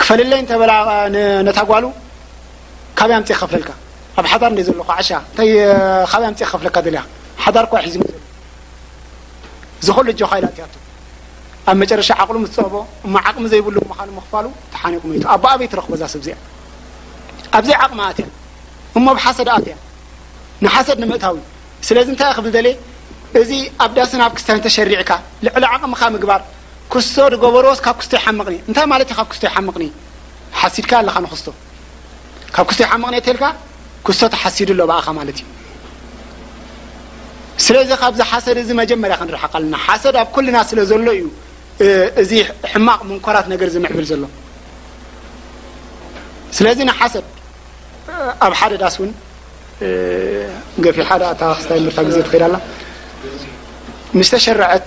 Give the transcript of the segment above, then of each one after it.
ክፈልለይ እንተበላ ነታ ጓሉ ካበይ ኣምፅ ከፍለልካ ኣብ ሓዳር እንደ ዘለኹ ዓሻ እንታይ ካበይ ኣምፅ ከፍለካ ደልያ ሓዳር ኳ ሒዙ ዘሎ እዚ ኩሉ እጆኻ ኢላ ትያቱ ኣብ መጨረሻ ዓቕሉ ምስ ፀበቦ እማ ዓቕሚ ዘይብሉ ምዃኑ ምኽፋሉ ተሓኒቑ መይቱ ኣቦ ኣበይ ትረኽቦ እዛ ሰብ እዚኣ ኣብዘይ ዓቕሚ ኣትያ እሞ ብ ሓሰድ ኣትያ ንሓሰድ ንምእታዊ ስለዚ እንታይ ክብል ደልየ እዚ ኣብ ዳስን ኣብ ክስታይን ተሸሪዕካ ልዕሊ ዓቕምኻ ምግባር ኩስቶ ድገበርዎስ ካብ ኩስቶ ይሓምቕኒ እንታይ ማለት እዩ ካብ ኩስቶ ይሓምቕኒ ሓሲድካ ኣለኻ ንኹስቶ ካብ ኩስቶ ይሓምቕኒ እተልካ ኩስቶ ተሓሲዱ ኣሎ ብኣኻ ማለት እዩ ስለዚ ካብዚ ሓሰድ እዚ መጀመርያ ክንርሕቕ ኣለና ሓሰድ ኣብ ኩልና ስለ ዘሎ እዩ እዚ ሕማቕ ምንኮራት ነገር ዝምዕብል ዘሎ ስለዚ ንሓሰድ ኣብ ሓደ ዳስ እውን ገፊ ሓደ ኣታ ክስታይ ምርታ ግዜ ትኸይዳ ኣላ ምስ ተሸርዐት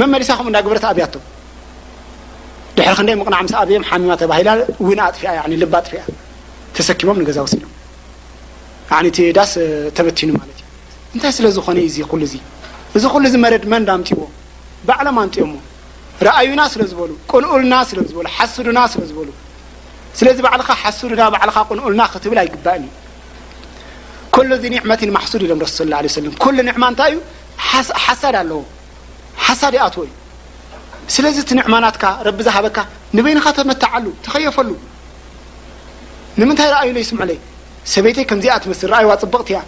መመሊሳ ከምኡ እንዳገበረት ኣብያቶ ድሕሪ ክንደይ ምቕናዕ ምስ ኣብዮም ሓሚማ ተባሂላ ዊና ኣጥፊኣ ያኒ ልባ ኣጥፊኣ ተሰኪሞም ንገዛ ወሲዶም ያኒ እቲ ዳስ ተበቲኑ ማለት እዩ እንታይ ስለ ዝኾነ እዩ እዚ ኩሉ እዚ እዚ ኩሉ እዚ መረድ መን ዳምፅዎ ባዕሎም ኣምፅኦሞ ረኣዩና ስለ ዝበሉ ቅንኡልና ስለ ዝበሉ ሓስዱና ስለ ዝበሉ ስለዚ ባዕልኻ ሓስዱና ባዕልኻ ቅንኡልና ክትብል ኣይግባእን እዩ ኩሉ እዚ ኒዕመትን ማሕሱድ ኢሎም ረሱል ስለ ላ ሰለም ኩሉ ኒዕማ እንታይ እዩ ሓሳድ ኣለዎ ሓሳድ ይኣትዎ እዩ ስለዚ እቲ ንዕማ ናትካ ረቢ ዝሃበካ ንበይንኻ ተመታዓሉ ተኸየፈሉ ንምንታይ ረኣዩለይ ይስምዑለይ ሰበይተይ ከምዚኣ ትመስል ረኣይዋ ፅብቕቲ እያ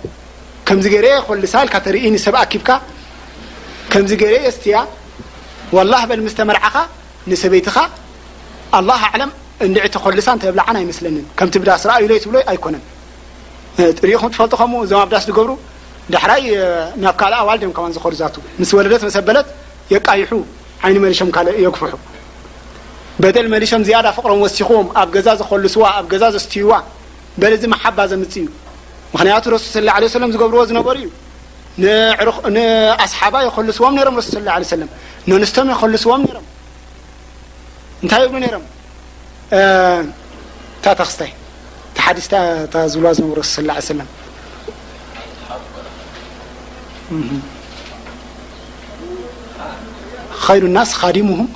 ከምዚ ገይረ የኮልሳ ኢልካ ተርኢ ንሰብ ኣኪብካ ከምዚ ገይረ የስትያ ወላህ በል ምስ ተመርዓኻ ንሰበይትኻ ኣላህ ኣዕለም እንድዒ ተኮልሳ እንተብላዓን ኣይመስለንን ከምቲ ብዳስ ረኣዩለይ ትብሎ ኣይኮነን ሪኢኹም ትፈልጡ ከምኡ እዞም ኣብ ዳስ ዝገብሩ ዳሕራይ ናብ ካልእ ኣዋልድ እዮም ከማን ዝኸዱ ዛቱ ምስ ወለደት መስ ኣበለት የቃይሑ ዓይኒ መሊሾም ካልእ የግፍሑ በደል መሊሾም ዝያዳ ፍቕሮም ወሲኽዎም ኣብ ገዛ ዝኸልስዋ ኣብ ገዛ ዘስትይዋ በል እዚ መሓባ ዘምጽእ እዩ ምክንያቱ ረሱል ስለ ላ ሰለም ዝገብርዎ ዝነበሩ እዩ ንኣስሓባ የኸልስዎም ነይሮም ረሱል ስለ ላ ሰለም ነንስቶም የኸልስዎም ነይሮም እንታይ ይብሉ ነይሮም እታ ተክስታይ እታ ሓዲስ እታ ዝብልዋ ዝነበሩ ረሱል ስለ ላ ሰለም ኸይሩ ናስ ካዲሙሁም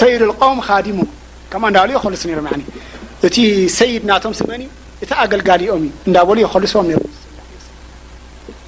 ሰይዱ ልቀውም ካዲሙሁም ከምኣ እንዳበሉ የኸልሱ ነሮም ኒ እቲ ሰይድ ናቶም ስመን እዩ እቲ ኣገልጋሊኦም እዩ እንዳበሉ የኸልስዎም ነሮም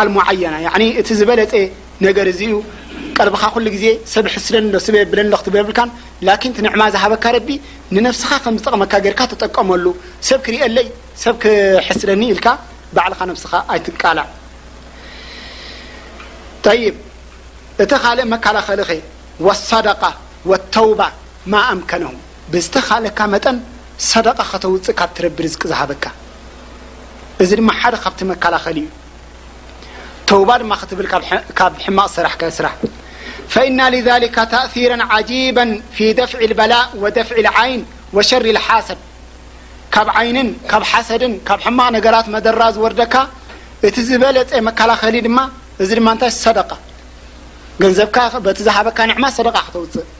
ኣልሙዓየና ያዕኒ እቲ ዝበለጸ ነገር እዚ እዩ ቀልብኻ ኩሉ ግዜ ሰብ ይሕስደኒ ኣሎ ስበ የብለኒ ኣሎ ክትብል የብልካን ላኪን እቲ ንዕማ ዝሃበካ ረቢ ንነፍስኻ ከም ዝጠቕመካ ጌርካ ተጠቀመሉ ሰብ ክሪኤለይ ሰብ ክሕስደኒ ኢልካ ባዕልኻ ነብስኻ ኣይትቃላዕ ጠይብ እቲ ካልእ መከላኸሊ ኸ ወሰደቃ ወተውባ ማ ኣምከነሁ ብዝተኻለካ መጠን ሰደቃ ከተውፅእ ካብቲ ረቢ ርዝቂ ዝሃበካ እዚ ድማ ሓደ ካብቲ መከላኸሊ እዩ ተውባ ድማ ክትብል ካብ ሕማቕ ሰራሕካዮ ስራሕ ፈኢና ሊዛሊካ ተእሲረን ዓጂበን ፊ ደፍዒ ልበላእ ወደፍዒ ልዓይን ወሸሪ ልሓሰድ ካብ ዓይንን ካብ ሓሰድን ካብ ሕማቕ ነገራት መደራ ዝወርደካ እቲ ዝበለፀ መከላኸሊ ድማ እዚ ድማ እንታይ ሰደቃ ገንዘብካ በቲ ዝሃበካ ንዕማ ሰደቃ ክተውፅእ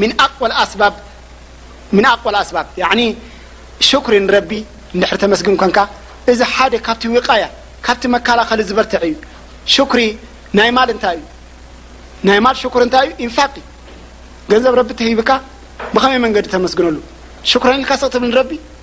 ምን ኣቅወል ኣስባብ ምን ኣቅወል ኣስባብ ያኒ ሹክሪ ንረቢ እንድሕር ተመስግን ኮንካ እዚ ሓደ ካብቲ ዊቃያ ካብቲ መካላኸሊ ዝበርትዕ እዩ ሹክሪ ናይ ማል እንታይ እዩ ናይ ማል ሹክሪ እንታይ እዩ ኢንፋቅ እዩ ገንዘብ ረቢ ተሂብካ ብኸመይ መንገዲ ተመስግነሉ ሹክረን ኢልካ ስቅ ትብል ንረቢ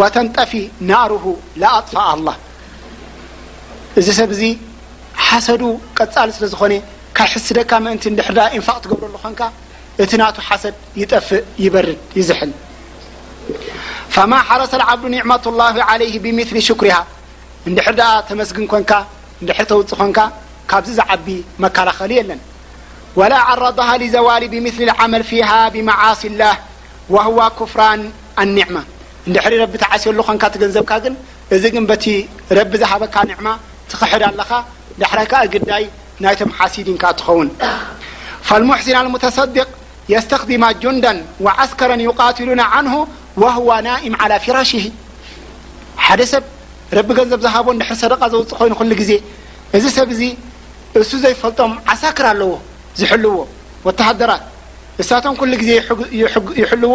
ወተንጠፊ ናሩሁ ለኣጥፈኣ ኣላህ እዚ ሰብ እዚ ሓሰዱ ቀጻሊ ስለ ዝኾነ ካይሕስደካ ምእንቲ እንድሕር ደኣ ኢንፋቅ ትገብረሉ ኾንካ እቲ ናቱ ሓሰድ ይጠፍእ ይበርድ ይዝሕል ፈማ ሓረሰ ልዓብዱ ኒዕመቱ ላሂ ዓለይህ ብምስሊ ሽኩሪሃ እንድሕር ደኣ ተመስግን ኮንካ እንድሕር ተውፅ ኾንካ ካብዚ ዝዓቢ መከላኸሊ የለን ወላ ዓረضሃ ሊዘዋሊ ብምስሊ ልዓመል ፊሃ ብመዓሲ ላህ ወህዋ ኩፍራን ኣኒዕማ እንድሕሪ ረቢ ትዓስየሉ ኮንካ እቲ ገንዘብካ ግን እዚ ግን በቲ ረቢ ዝሃበካ ኒዕማ ትኽሕድ ኣለኻ ዳሕራይ ከኣ ግዳይ ናይቶም ሓሲዲን ከኣ ትኸውን ፈልሙሕሲን ኣልሙተሰዲቅ የስተኽዲማ ጁንደን ወዓስከረን ዩቃትሉና ዓንሁ ወህዋ ናኢም ዓላ ፊራሽሂ ሓደ ሰብ ረቢ ገንዘብ ዝሃቦ እንድሕሪ ሰደቃ ዘውፅእ ኮይኑ ኩሉ ግዜ እዚ ሰብ እዚ እሱ ዘይፈልጦም ዓሳክር ኣለዎ ዝሕልዎ ወተሃደራት እሳቶም ኩሉ ግዜ ይሕልዎ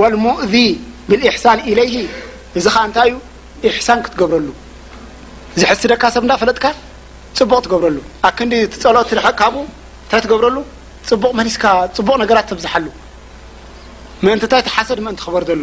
ወልሙእዚ ብልእሕሳን ኢለይሂ እዚ ኸዓ እንታይ እዩ እሕሳን ክትገብረሉ ዝሕስደካ ሰብ እንዳ ፈለጥካ ፅቡቕ ትገብረሉ ኣክንዲ ትፀልኦ ትርሕቕ ካብኡ እንታይ ትገብረሉ ፅቡቕ መሊስካ ፅቡቕ ነገራት ተብዝሓሉ ምእንቲ እንታይ ተሓሰድ ምእንቲ ክበርደሉ